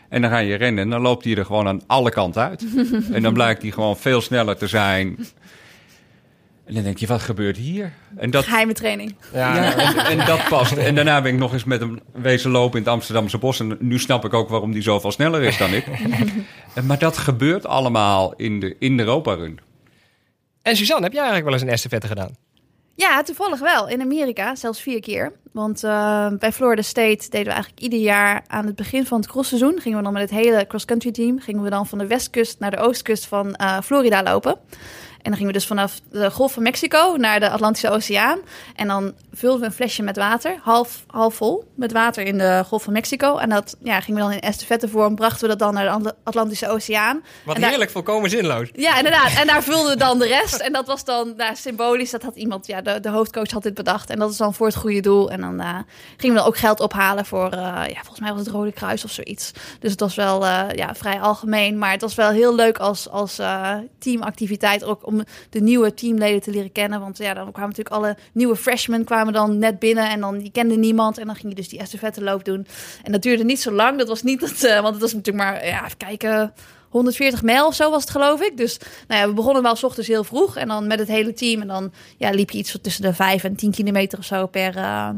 En dan ga je rennen en dan loopt hij er gewoon aan alle kanten uit. en dan blijkt hij gewoon veel sneller te zijn. En dan denk je, wat gebeurt hier? En dat, Geheime training. Ja, En, dat past. En daarna ben ik nog eens met hem wezen lopen in het Amsterdamse bos. En nu snap ik ook waarom die zoveel sneller is dan ik. maar dat gebeurt allemaal in de, in de Europa-run. En Suzanne, heb jij eigenlijk wel eens een estafette gedaan? Ja, toevallig wel. In Amerika, zelfs vier keer. Want uh, bij Florida State deden we eigenlijk ieder jaar aan het begin van het crossseizoen... gingen we dan met het hele cross-country team... gingen we dan van de westkust naar de oostkust van uh, Florida lopen... En dan gingen we dus vanaf de Golf van Mexico naar de Atlantische Oceaan. En dan vulden we een flesje met water, half, half vol, met water in de Golf van Mexico. En dat ja, gingen we dan in estafette vorm, brachten we dat dan naar de Atlantische Oceaan. Wat heerlijk, volkomen zinloos. Ja, inderdaad. En daar vulden we dan de rest. En dat was dan nou, symbolisch. Dat had iemand, ja, de, de hoofdcoach had dit bedacht. En dat is dan voor het goede doel. En dan uh, gingen we dan ook geld ophalen voor, uh, ja, volgens mij was het Rode Kruis of zoiets. Dus het was wel uh, ja, vrij algemeen. Maar het was wel heel leuk als, als teamactiviteit ook om de nieuwe teamleden te leren kennen. Want ja, dan kwamen natuurlijk alle nieuwe freshmen kwamen dan net binnen en dan die kende niemand. En dan ging je dus die estafette loop doen. En dat duurde niet zo lang. Dat was niet dat, uh, want het was natuurlijk maar, ja, even kijken. 140 mijl of zo was het, geloof ik. Dus nou ja, we begonnen wel s ochtends heel vroeg. En dan met het hele team. En dan ja, liep je iets tussen de 5 en 10 kilometer of zo per, uh,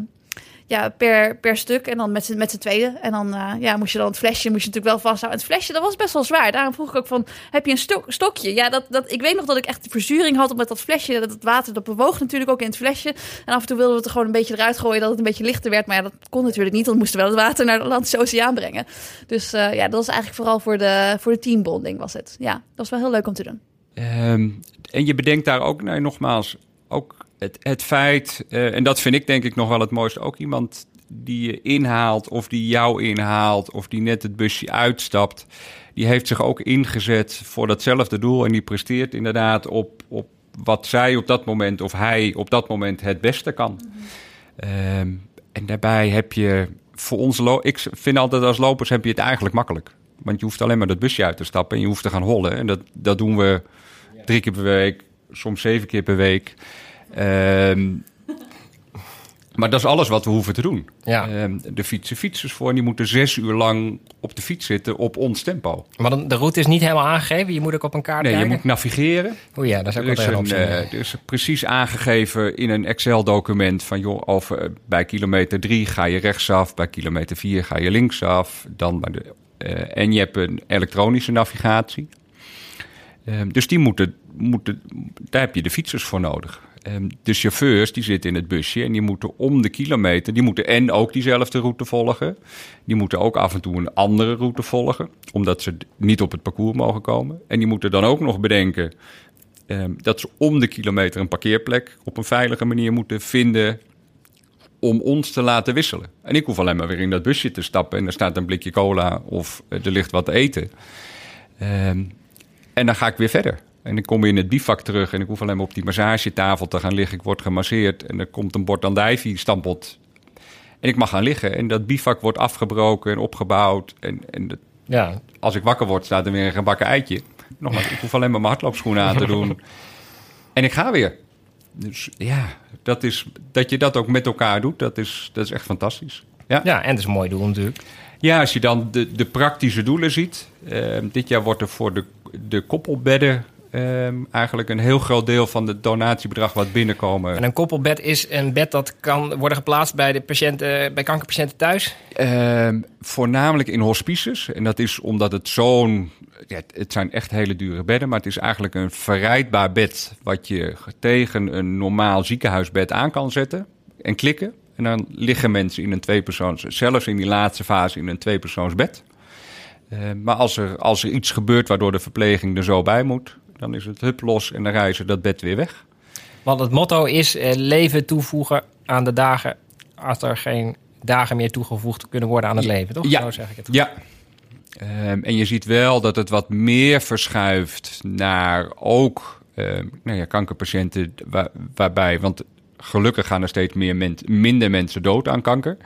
ja, per, per stuk. En dan met z'n, met z'n tweeën. En dan uh, ja, moest je dan het flesje moest je natuurlijk wel vasthouden. Het flesje, dat was best wel zwaar. Daarom vroeg ik ook van, heb je een stok, stokje? Ja, dat, dat, ik weet nog dat ik echt de verzuring had met dat flesje. Dat het water, dat bewoog natuurlijk ook in het flesje. En af en toe wilden we het er gewoon een beetje eruit gooien, dat het een beetje lichter werd. Maar ja, dat kon natuurlijk niet, want we moesten wel het water naar de Atlantische Oceaan brengen. Dus uh, ja, dat was eigenlijk vooral voor de, voor de teambonding was het. Ja, dat was wel heel leuk om te doen. Um, en je bedenkt daar ook, nou, nogmaals, ook het, het feit, uh, en dat vind ik denk ik nog wel het mooiste, ook iemand die je inhaalt, of die jou inhaalt, of die net het busje uitstapt, die heeft zich ook ingezet voor datzelfde doel. En die presteert inderdaad op, op wat zij op dat moment, of hij op dat moment het beste kan. Ehm, en daarbij heb je voor ons, ik vind altijd als lopers heb je het eigenlijk makkelijk. Want je hoeft alleen maar dat busje uit te stappen en je hoeft te gaan hollen. En dat, dat doen we drie keer per week, soms zeven keer per week. Ehm, maar dat is alles wat we hoeven te doen. Ja. Ehm, de fietsen fietsers voor en die moeten zes uur lang op de fiets zitten op ons tempo. Maar dan, de route is niet helemaal aangegeven. Je moet ook op een kaart Nee, je moet navigeren. Oeh ja, dat is ook Er wel is, een optie. eh, er is precies aangegeven in een Excel-document van joh, over, eh, bij kilometer 3 ga je rechtsaf, bij kilometer 4 ga je linksaf. Dan bij de, eh, en je hebt een elektronische navigatie. Ehm, dus die moeten, moeten, daar heb je de fietsers voor nodig. Ehm, de chauffeurs die zitten in het busje en die moeten om de kilometer, die moeten en ook diezelfde route volgen. Die moeten ook af en toe een andere route volgen, omdat ze niet op het parcours mogen komen. En die moeten dan ook nog bedenken Ehm, dat ze om de kilometer een parkeerplek op een veilige manier moeten vinden om ons te laten wisselen. En ik hoef alleen maar weer in dat busje te stappen en er staat een blikje cola of eh, er ligt wat te eten. Ehm, en dan ga ik weer verder. En dan kom je in het bivak terug en ik hoef alleen maar op die massagetafel te gaan liggen. Ik word gemasseerd en er komt een bord andijvie stampot. En ik mag gaan liggen en dat bivak wordt afgebroken en opgebouwd. En, en dat- ja, als ik wakker word, staat er weer een gebakken eitje. Nogmaals, ik hoef alleen maar mijn hardloopschoenen aan te doen. En ik ga weer. Dus ja, dat, is, dat je dat ook met elkaar doet, dat is, dat is echt fantastisch. Ja, ja, en het is een mooi doel natuurlijk. Ja als je dan de, de praktische doelen ziet. ehm, dit jaar wordt er voor de, de koppelbedden ehm, eigenlijk een heel groot deel van het donatiebedrag wat binnenkomen. En een koppelbed is een bed dat kan worden geplaatst bij, de patiënten, bij kankerpatiënten thuis. Ehm, voornamelijk in hospices. En dat is omdat het zo'n. Ja, het zijn echt hele dure bedden. Maar het is eigenlijk een verrijdbaar bed. wat je tegen een normaal ziekenhuisbed aan kan zetten. En klikken. En dan liggen mensen in een tweepersoons. zelfs in die laatste fase in een tweepersoonsbed. Ehm, maar als er, als er iets gebeurt waardoor de verpleging er zo bij moet. dan is het hup los en dan reizen dat bed weer weg. Want het motto is eh, leven toevoegen aan de dagen als er geen dagen meer toegevoegd kunnen worden aan het leven, toch? Ja. Zo zeg ik het. Ja. Ehm, en je ziet wel dat het wat meer verschuift naar ook ehm, nou ja, kankerpatiënten. Waar, waarbij, want gelukkig gaan er steeds meer minder mensen dood aan kanker.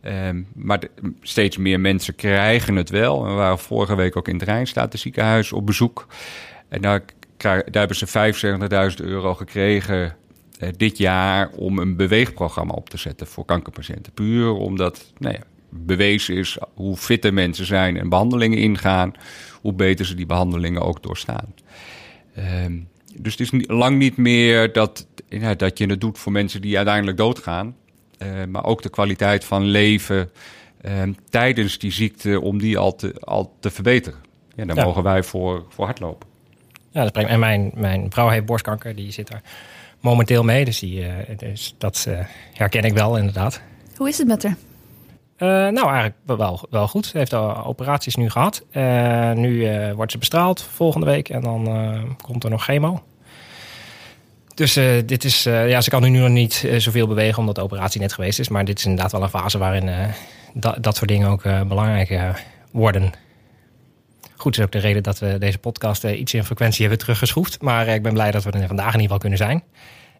Ehm, maar steeds meer mensen krijgen het wel. We waren vorige week ook in het Rijnstaat ziekenhuis op bezoek. En daar, daar hebben ze 75.000 euro gekregen eh, dit jaar om een beweegprogramma op te zetten voor kankerpatiënten. Puur omdat nou ja, bewezen is hoe fitter mensen zijn en behandelingen ingaan, hoe beter ze die behandelingen ook doorstaan. Ehm, dus het is niet, lang niet meer dat, ja, dat je het doet voor mensen die uiteindelijk doodgaan. Eh, maar ook de kwaliteit van leven ehm, tijdens die ziekte om die al te, al te verbeteren. Ja, daar Ja. mogen wij voor, voor hardlopen. Ja, dat brengt, en mijn, mijn vrouw heeft borstkanker, die zit daar momenteel mee. Dus, die, eh, dus dat eh, herken ik wel, inderdaad. Hoe is het met haar? Eh, nou, eigenlijk wel, wel goed. Ze heeft al operaties nu gehad. Eh, nu eh, wordt ze bestraald volgende week en dan komt er nog chemo. Dus dit is, ja, ze kan nu nog niet zoveel bewegen omdat de operatie net geweest is. Maar dit is inderdaad wel een fase waarin da- dat soort dingen ook belangrijk worden. Goed, is ook de reden dat we deze podcast iets in frequentie hebben teruggeschroefd. Maar ik ben blij dat we er vandaag in ieder geval kunnen zijn.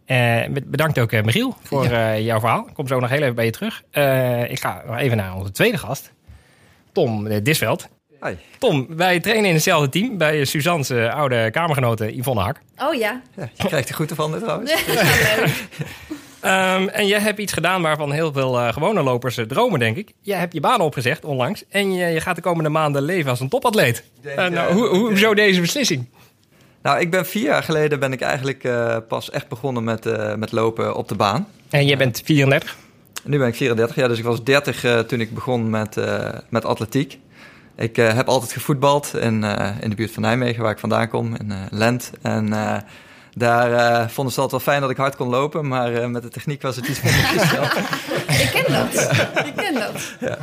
Eh, be- bedankt ook eh, Michiel voor eh, jouw verhaal. Ik kom zo nog heel even bij je terug. Eh, ik ga nog even naar onze tweede gast. Tom Disveld. Hi. Tom, wij trainen in hetzelfde team bij Suzanne's oude kamergenote Yvonne Hak. Oh ja. Ja, je krijgt er goed van trouwens. Ehm, en jij hebt iets gedaan waarvan heel veel eh, gewone lopers dromen, denk ik. Jij hebt je baan opgezegd onlangs en je, je gaat de komende maanden leven als een topatleet. denk, nou, hoe, hoe, hoezo deze beslissing? Nou, ik ben vier jaar geleden ben ik eigenlijk eh, pas echt begonnen met, eh, met lopen op de baan. En jij bent 34. Nu ben ik 34 jaar, dus ik was 30 eh, toen ik begon met, eh, met atletiek. Ik eh, heb altijd gevoetbald in, eh, in de buurt van Nijmegen, waar ik vandaan kom, in eh, Lent. En eh, daar eh, vonden ze altijd wel fijn dat ik hard kon lopen, maar eh, met de techniek was het iets minder gesteld. Ik ken dat. Ik ken dat.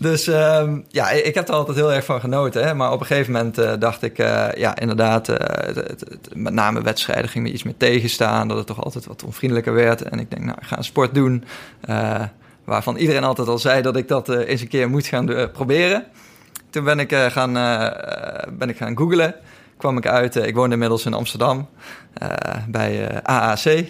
Dus ehm, ja, ik heb er altijd heel erg van genoten. Hè? Maar op een gegeven moment eh, dacht ik, eh, ja, inderdaad, eh, met name wedstrijden ging me iets meer tegenstaan. Dat het toch altijd wat onvriendelijker werd. En ik denk, nou, ik ga een sport doen. waarvan iedereen altijd al zei dat ik dat eens een keer moet gaan proberen. Toen ben ik, gaan, ben ik gaan googlen. Kwam ik uit, ik woonde inmiddels in Amsterdam bij AAC.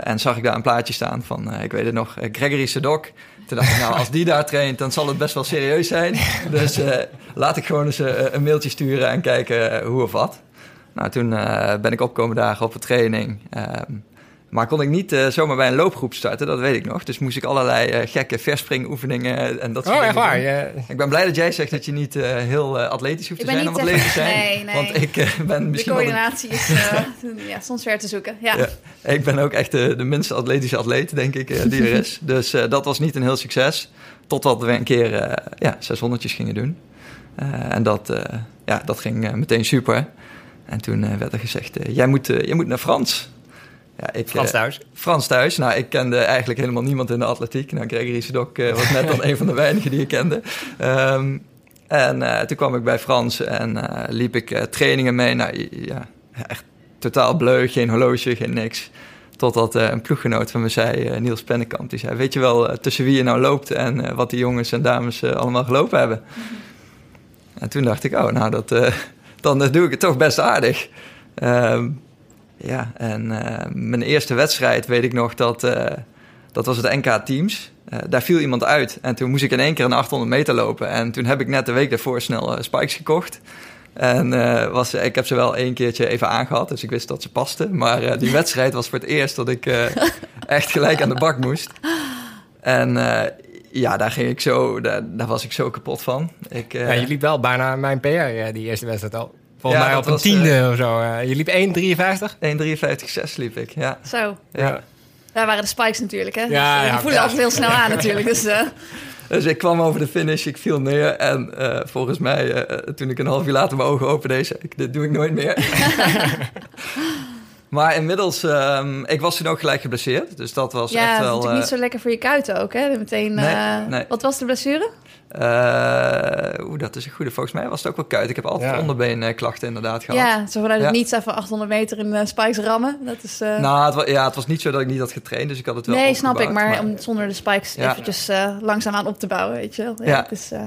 en zag ik daar een plaatje staan van, ik weet het nog, Gregory Sedok. Toen dacht ik, nou, als die daar traint, dan zal het best wel serieus zijn. Dus eh, laat ik gewoon eens eh, een mailtje sturen en kijken eh, hoe of wat. Nou, toen ben ik opkomen dagen op een training. Ehm, maar kon ik niet eh, zomaar bij een loopgroep starten, dat weet ik nog. Dus moest ik allerlei eh, gekke verspringoefeningen en dat soort Oh, echt dingen waar? doen. Je- Ik ben blij dat jij zegt dat je niet eh, heel eh, atletisch hoeft Ik te zijn om atletisch te echt- zijn. nee, nee. Want ik eh, ben De misschien wel de- coördinatie is eh, ja, soms ver te zoeken. Ja. ja, ik ben ook echt de, de minste atletische atleet, denk ik, die er is. dus eh, dat was niet een heel succes. Totdat we een keer eh ja, 600 gingen doen. Eh, en dat, eh, ja, dat ging meteen super. En toen eh, werd er gezegd, jij, moet, jij moet naar Frans. Ja, ik, Frans eh, thuis. Frans thuis. Nou, ik kende eigenlijk helemaal niemand in de atletiek. Nou, Gregory Sedok eh, was net dan een van de weinigen die ik kende. Ehm, en eh, toen kwam ik bij Frans en liep ik trainingen mee. Nou, ja, echt totaal bleu, geen horloge, geen niks. Totdat een ploeggenoot van me zei, Niels Pennekamp, die zei... weet je wel tussen wie je nou loopt en wat die jongens en dames allemaal gelopen hebben? En toen dacht ik, oh, nou, dat, dan doe ik het toch best aardig. Ehm, ja, en eh, mijn eerste wedstrijd weet ik nog dat... eh, dat was het NK Teams. Eh, daar viel iemand uit. En toen moest ik in één keer een 800 meter lopen. En toen heb ik net de week daarvoor snel spikes gekocht. En eh, was, ik heb ze wel één keertje even aangehad, dus ik wist dat ze pasten. Maar eh, die wedstrijd was voor het eerst dat ik eh, echt gelijk aan de bak moest. En eh, ja, daar ging ik zo, daar, daar was ik zo kapot van. Ik, eh, Ja, je liep wel bijna mijn PR die eerste wedstrijd al. Volgens Ja, mij op een was, tiende of zo. eh. je liep 1,53? 1,53,6 liep ik, ja. Zo, ja. daar waren de spikes natuurlijk. Hè? Ja, dus, eh, ja, die voelen ja. altijd heel snel aan natuurlijk. Dus, eh, Dus ik kwam over de finish, ik viel neer. En eh, volgens mij, eh, toen ik een half uur later mijn ogen opende, zei ik, dit doe ik nooit meer. maar inmiddels, ehm, ik was toen ook gelijk geblesseerd. Dus dat was ja, echt wel... natuurlijk eh, niet zo lekker voor je kuiten ook. Hè? Meteen, Nee, eh, nee. Wat was de blessure? eh, Oeh, dat is een goede. Volgens mij was het ook wel kuit. Ik heb altijd Ja. onderbeenklachten inderdaad gehad. Ja, zo vanuit Ja. het niets even 800 meter in spikes rammen. Dat is... eh, Nou, het was, ja, het was niet zo dat ik niet had getraind, dus ik had het wel nee, snap ik. Maar, om zonder de spikes Ja. eventjes eh, langzaamaan op te bouwen, weet je wel. Ja, Ja. Dus, eh,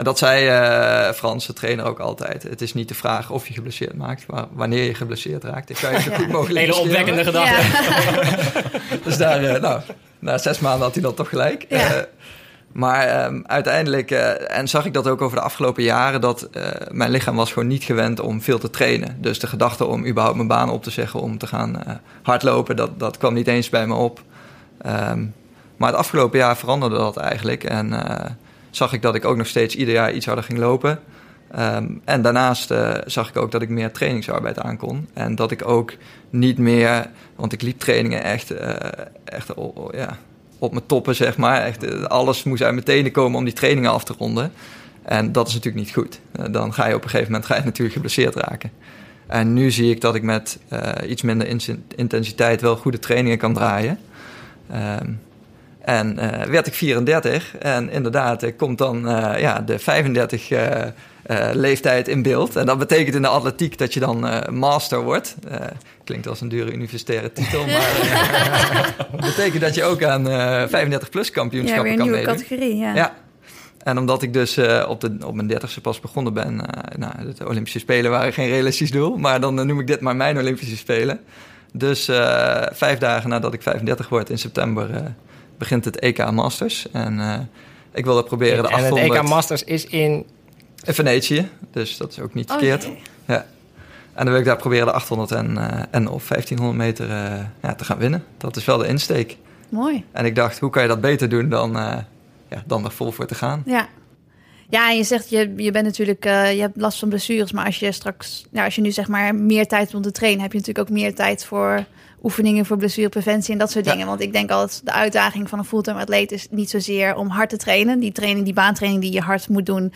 En dat zei eh Frans, de trainer, ook altijd. Het is niet de vraag of je geblesseerd maakt, maar wanneer je geblesseerd raakt. Ik kan je zo Ja. goed mogelijk Hele opwekkende gedachte. ja. Dus daar, eh, nou, na zes maanden had hij dan toch gelijk. Ja. Eh, maar ehm, uiteindelijk, eh, en zag ik dat ook over de afgelopen jaren, dat eh, mijn lichaam was gewoon niet gewend om veel te trainen. Dus de gedachte om überhaupt mijn baan op te zeggen om te gaan eh, hardlopen, dat, dat kwam niet eens bij me op. Ehm, maar het afgelopen jaar veranderde dat eigenlijk. En eh, zag ik dat ik ook nog steeds ieder jaar iets harder ging lopen. Ehm, en daarnaast eh, zag ik ook dat ik meer trainingsarbeid aankon. En dat ik ook niet meer, want ik liep trainingen echt, eh, echt ja, op mijn toppen, zeg maar. Echt, eh, alles moest uit mijn tenen komen om die trainingen af te ronden. En dat is natuurlijk niet goed. Dan ga je op een gegeven moment ga je natuurlijk geblesseerd raken. En nu zie ik dat ik met iets minder in- intensiteit wel goede trainingen kan draaien. Ehm, en eh, werd ik 34 en inderdaad komt dan eh, ja, de 35 eh, leeftijd in beeld. En dat betekent in de atletiek dat je dan master wordt. Klinkt als een dure universitaire titel, maar dat betekent dat je ook aan 35 plus ja, kampioenschappen weer een kan nieuwe meedoen. categorie. Ja. Ja. En omdat ik dus op, de, op mijn dertigste pas begonnen ben... nou, de Olympische Spelen waren geen realistisch doel... maar dan noem ik dit maar mijn Olympische Spelen. Dus vijf dagen nadat ik 35 word in september... begint het EK Masters. En eh, ik wil dat proberen de en het 800... EK Masters is in... in Venetië, dus dat is ook niet Oh, verkeerd. Ja. En dan wil ik daar proberen de 800 en, eh, en of 1500 meter eh, ja, te gaan winnen. Dat is wel de insteek. Mooi. En ik dacht, hoe kan je dat beter doen dan, eh, ja, dan er vol voor te gaan? Ja. Ja, en je zegt, je, je bent natuurlijk, eh, je hebt last van blessures, maar als je straks, nou, als je nu zeg maar meer tijd hebt om te trainen, heb je natuurlijk ook meer tijd voor oefeningen voor blessurepreventie en dat soort Ja. dingen. Want ik denk altijd, de uitdaging van een fulltime atleet is niet zozeer om hard te trainen. Die training, die baantraining die je hard moet doen,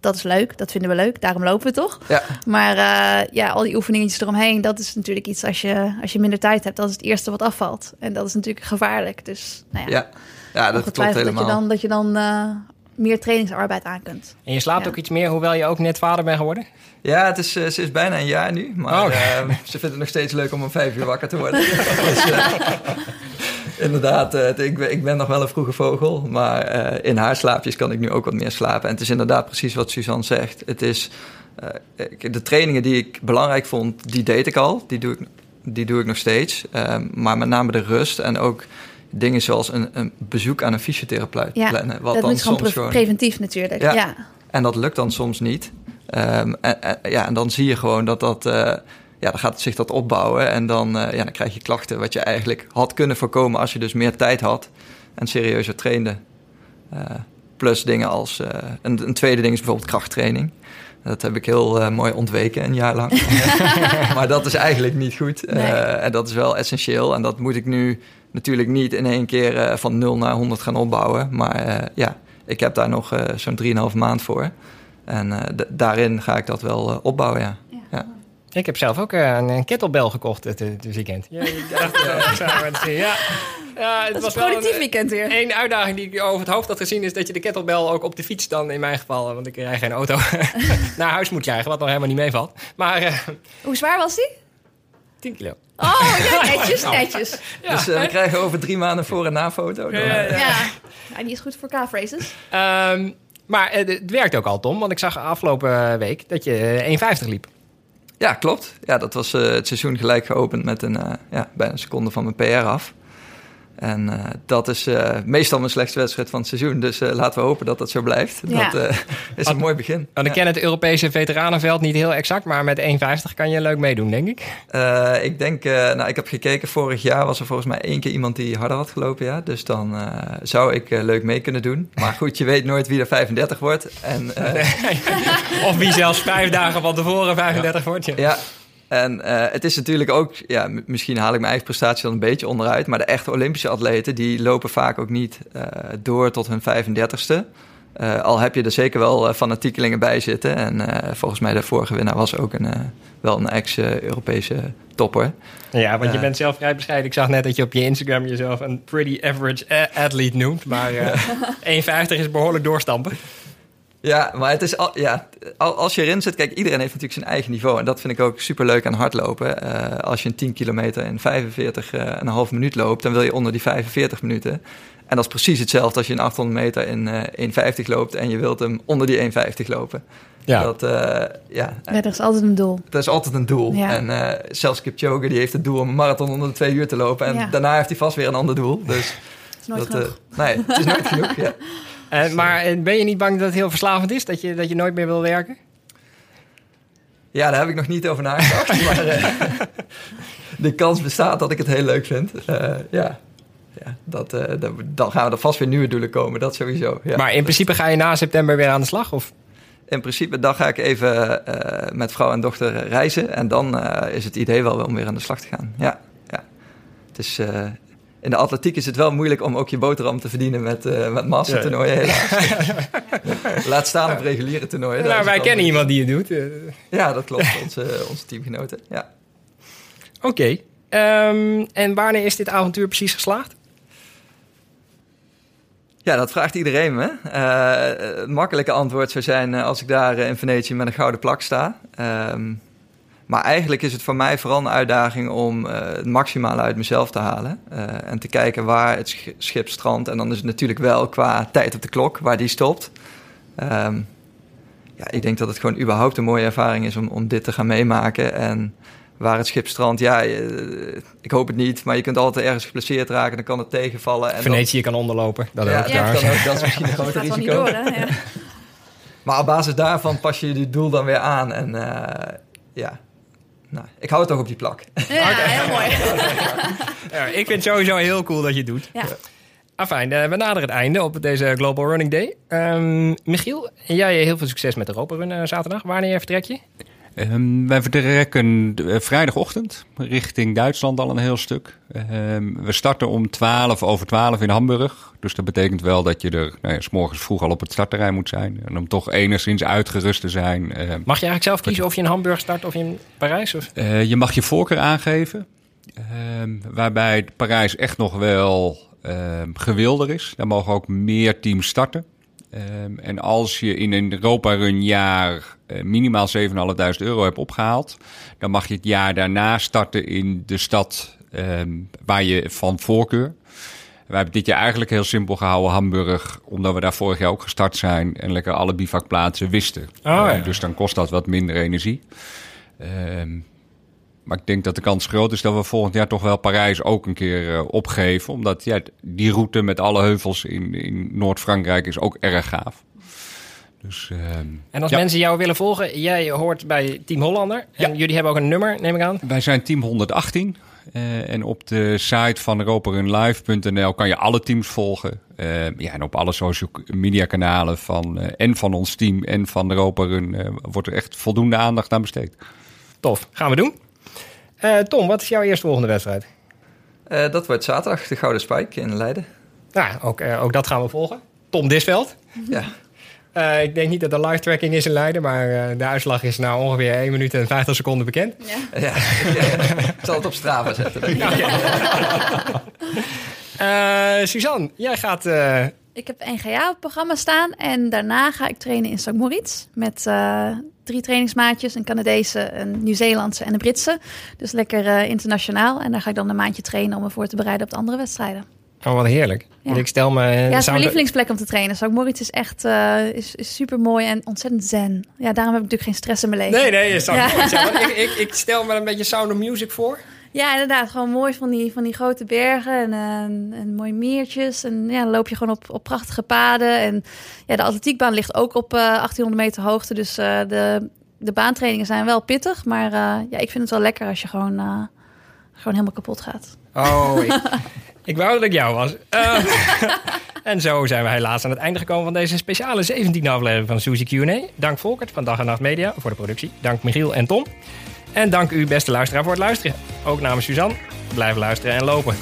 dat is leuk, dat vinden we leuk, daarom lopen we toch? Ja, Maar eh, ja, al die oefeningetjes eromheen, dat is natuurlijk iets als je, als je minder tijd hebt, dat is het eerste wat afvalt. En dat is natuurlijk gevaarlijk. Dus nou ja, ja. ja dat klopt helemaal. Dat je dan, dat je dan eh, meer trainingsarbeid aan kunt. En je slaapt Ja. ook iets meer, hoewel je ook net vader bent geworden? Ja, het is, eh, ze is bijna een jaar nu. Maar Oh. eh, ze vindt het nog steeds leuk om om vijf uur wakker te worden. dus, eh, inderdaad, ik, ben- ik ben nog wel een vroege vogel, maar eh, in haar slaapjes kan ik nu ook wat meer slapen. En het is inderdaad precies wat Suzanne zegt. Het is, eh, de trainingen die ik belangrijk vond, die deed ik al. Die doe ik, die doe ik nog steeds. Ehm, maar met name de rust en ook dingen zoals een, een bezoek aan een fysiotherapeut Ja, plannen. Wat dat dan moet soms pre- gewoon preventief natuurlijk. Ja. Ja. En dat lukt dan soms niet. Ehm, en, en- ja, en dan zie je gewoon dat dat... eh, ja, dan gaat zich dat opbouwen. En dan, eh, ja, dan krijg je klachten wat je eigenlijk had kunnen voorkomen... als je dus meer tijd had en serieuzer trainde. Eh, plus dingen als... een, een tweede ding is bijvoorbeeld krachttraining. Dat heb ik heel eh, mooi ontweken een jaar lang. maar dat is eigenlijk niet goed. Eh, en dat is wel essentieel. En dat moet ik nu natuurlijk niet in één keer eh, van 0 naar 100 gaan opbouwen. Maar eh, ja, ik heb daar nog eh, zo'n 3,5 maand voor. En eh, daarin ga ik dat wel opbouwen, ja. Ja. Ik heb zelf ook een, kettlebell gekocht het, het weekend. Ja, ik dacht, ik zou het zien. ja. Ja, het Dat is was productief een, weekend weer. Eén uitdaging die ik over het hoofd had gezien is dat je de kettlebell ook op de fiets dan in mijn geval, want ik rij geen auto, naar huis moet krijgen, wat nog helemaal niet meevalt. Maar eh Hoe zwaar was die? 10 kilo. Oh, ja, netjes, netjes. Ja, dus eh, we krijgen over drie maanden voor- en na-foto. Ja, ja, eh, ja. Ja. ja, die is goed voor K-phrases. Ehm, maar eh, het werkt ook al, Tom, want ik zag afgelopen week dat je eh, 1,50 liep. Ja, klopt. Ja, dat was eh, het seizoen gelijk geopend met een, eh, ja, bijna een seconde van mijn PR af. En eh, dat is eh, meestal mijn slechtste wedstrijd van het seizoen. Dus eh, laten we hopen dat dat zo blijft. Ja. Dat eh, is een mooi begin. Want ik ken het Europese veteranenveld niet heel exact, maar met 1,50 kan je leuk meedoen, denk ik. Eh, ik denk, eh, nou, ik heb gekeken, vorig jaar was er volgens mij één keer iemand die harder had gelopen, ja. Dus dan eh, zou ik leuk mee kunnen doen. Maar goed, je weet nooit wie er 35 wordt. En eh, Of wie zelfs vijf dagen van tevoren 35 wordt. Ja. ja, en eh, het is natuurlijk ook, ja, misschien haal ik mijn eigen prestatie dan een beetje onderuit. Maar de echte Olympische atleten, die lopen vaak ook niet eh, door tot hun 35ste. Eh, al heb je er zeker wel fanatiekelingen bij zitten. En volgens mij de vorige winnaar was ook een, wel een ex-Europese topper. Ja, want je bent zelf vrij bescheiden. Ik zag net dat je op je Instagram jezelf een pretty average athlete noemt. Maar eh 1,50 is behoorlijk doorstampen. Ja, maar het is al, ja, al- als je erin zit, kijk, iedereen heeft natuurlijk zijn eigen niveau. En dat vind ik ook superleuk aan hardlopen. Eh, als je een 10 kilometer in 45 eh, en een half minuut loopt, dan wil je onder die 45 minuten. En dat is precies hetzelfde als je een 800 meter in eh 1,50 loopt en je wilt hem onder die 1,50 lopen. Ja. Dat, eh, ja, Ja, dat is altijd een doel. dat is altijd een doel. Ja. En eh, zelfs Kipchoge, die heeft het doel om een marathon onder de twee uur te lopen. En Ja. daarna heeft hij vast weer een ander doel. Dus Dat is nooit dat, eh, genoeg. nee, het is nooit genoeg. Ja. Eh, maar eh, ben je niet bang dat het heel verslavend is? Dat je, dat je nooit meer wil werken? Ja, daar heb ik nog niet over nagedacht. maar eh, de kans bestaat dat ik het heel leuk vind. Eh, ja, ja dat, eh, dat- dan gaan we er vast weer nieuwe doelen komen. Dat sowieso. Ja. maar in principe ga je na september weer aan de slag? Of? In principe, dan ga ik even eh, met vrouw en dochter reizen. En dan eh, is het idee wel om weer aan de slag te gaan. Ja, ja. Het is, eh, in de atletiek is het wel moeilijk om ook je boterham te verdienen met, eh met mastertoernooien. helaas. Laat staan op reguliere toernooien. Nou, wij kennen iemand die het doet. eh. Ja, dat klopt. Onze, onze teamgenoten. Ja. Oké. Ehm, en wanneer is dit avontuur precies geslaagd? Ja, dat vraagt iedereen me. Eh, het makkelijke antwoord zou zijn als ik daar in Venetië met een gouden plak sta. Ehm, maar eigenlijk is het voor mij vooral een uitdaging om eh, het maximale uit mezelf te halen. eh, en te kijken waar het sch- schip strandt. En dan is het natuurlijk wel qua tijd op de klok, waar die stopt. Ehm, ja, ik denk dat het gewoon überhaupt een mooie ervaring is om, om dit te gaan meemaken. En waar het schip strandt, ja, eh, ik hoop het niet. Maar je kunt altijd ergens geblesseerd raken, dan kan het tegenvallen. En dan- Venetië kan onderlopen. Dat ja, ook dat trouwens. kan ook. Dat is misschien een groter risico. door, hè? Ja. Maar op basis daarvan pas je je doel dan weer aan. En eh, ja, nou, ik hou het toch op die plak. Ja, heel mooi. Ja, ik vind het sowieso heel cool dat je het doet. Ja. Afijn, eh, we naderen het einde op deze Global Running Day. Ehm, Michiel, jij heel veel succes met de Europa Run eh, zaterdag. Wanneer vertrek je? Ehm, wij vertrekken eh, vrijdagochtend richting Duitsland al een heel stuk. Ehm, we starten om 12 over 12 in Hamburg. Dus dat betekent wel dat je er nou ja, s morgens vroeg al op het startterrein moet zijn. En om toch enigszins uitgerust te zijn. ehm, Mag je eigenlijk zelf kiezen of je in Hamburg start of in Parijs? Of? Eh, je mag je voorkeur aangeven. Ehm, waarbij Parijs echt nog wel gewilder is. Daar mogen ook meer teams starten. Ehm, en als je in een Europa Run jaar eh, minimaal 7.500 euro hebt opgehaald, dan mag je het jaar daarna starten in de stad ehm, waar je van voorkeur. Wij hebben dit jaar eigenlijk heel simpel gehouden Hamburg, omdat we daar vorig jaar ook gestart zijn en lekker alle bivakplaatsen wisten. Oh, ja. Eh, dus dan kost dat wat minder energie. Ehm, maar ik denk dat de kans groot is dat we volgend jaar toch wel Parijs ook een keer eh, opgeven. Omdat ja, die route met alle heuvels in, in Noord-Frankrijk is ook erg gaaf. Dus, ehm, En als ja. mensen jou willen volgen, jij hoort bij Team Hollander. En jullie hebben ook een nummer, neem ik aan. Wij zijn team 118. eh, en op de site van europarunlive.nl kan je alle teams volgen. Eh, ja, en op alle social media kanalen van, en van ons team en van Europa Run wordt er echt voldoende aandacht aan besteed. Tof, gaan we doen. Eh, Tom, wat is jouw eerstvolgende wedstrijd? Eh, dat wordt zaterdag, de Gouden Spijk in Leiden. Nou, ook, eh, ook dat gaan we volgen. Tom Disveld. Ja, Eh, ik denk niet dat er live tracking is in Leiden, maar eh, de uitslag is nou ongeveer 1 minuut en 50 seconden bekend. Ja. ja. ik zal het op Strava zetten. denk ik. Eh, Suzanne, jij gaat. eh, Ik heb NGA op het programma staan en daarna ga ik trainen in St. Moritz met eh, drie trainingsmaatjes, een Canadese, een Nieuw-Zeelandse en een Britse. Dus lekker eh, internationaal en daar ga ik dan een maandje trainen om me voor te bereiden op de andere wedstrijden. oh, wat heerlijk. Ja. Ik stel me. Ja, het is mijn lievelingsplek om te trainen. St. Moritz is echt eh, is, is super mooi en ontzettend zen. Ja, daarom heb ik natuurlijk geen stress in mijn leven. Nee, nee, je zou Ja. ik, ik stel me een beetje Sound of Music voor. Ja, inderdaad. Gewoon mooi van die, van die grote bergen en, eh, en mooie meertjes. En ja, dan loop je gewoon op, op prachtige paden. En ja, de atletiekbaan ligt ook op eh 1800 meter hoogte. Dus eh, de, de baantrainingen zijn wel pittig. Maar eh, ja, ik vind het wel lekker als je gewoon, eh, gewoon helemaal kapot gaat. Oh, ik, ik wou dat ik jou was. Eh, en zo zijn we helaas aan het einde gekomen van deze speciale 17e aflevering van Suzy Q&A. Dank Volkert van Dag en Nacht Media voor de productie. Dank Michiel en Tom. En dank u, beste luisteraar, voor het luisteren. Ook namens Suzanne. Blijf luisteren en lopen.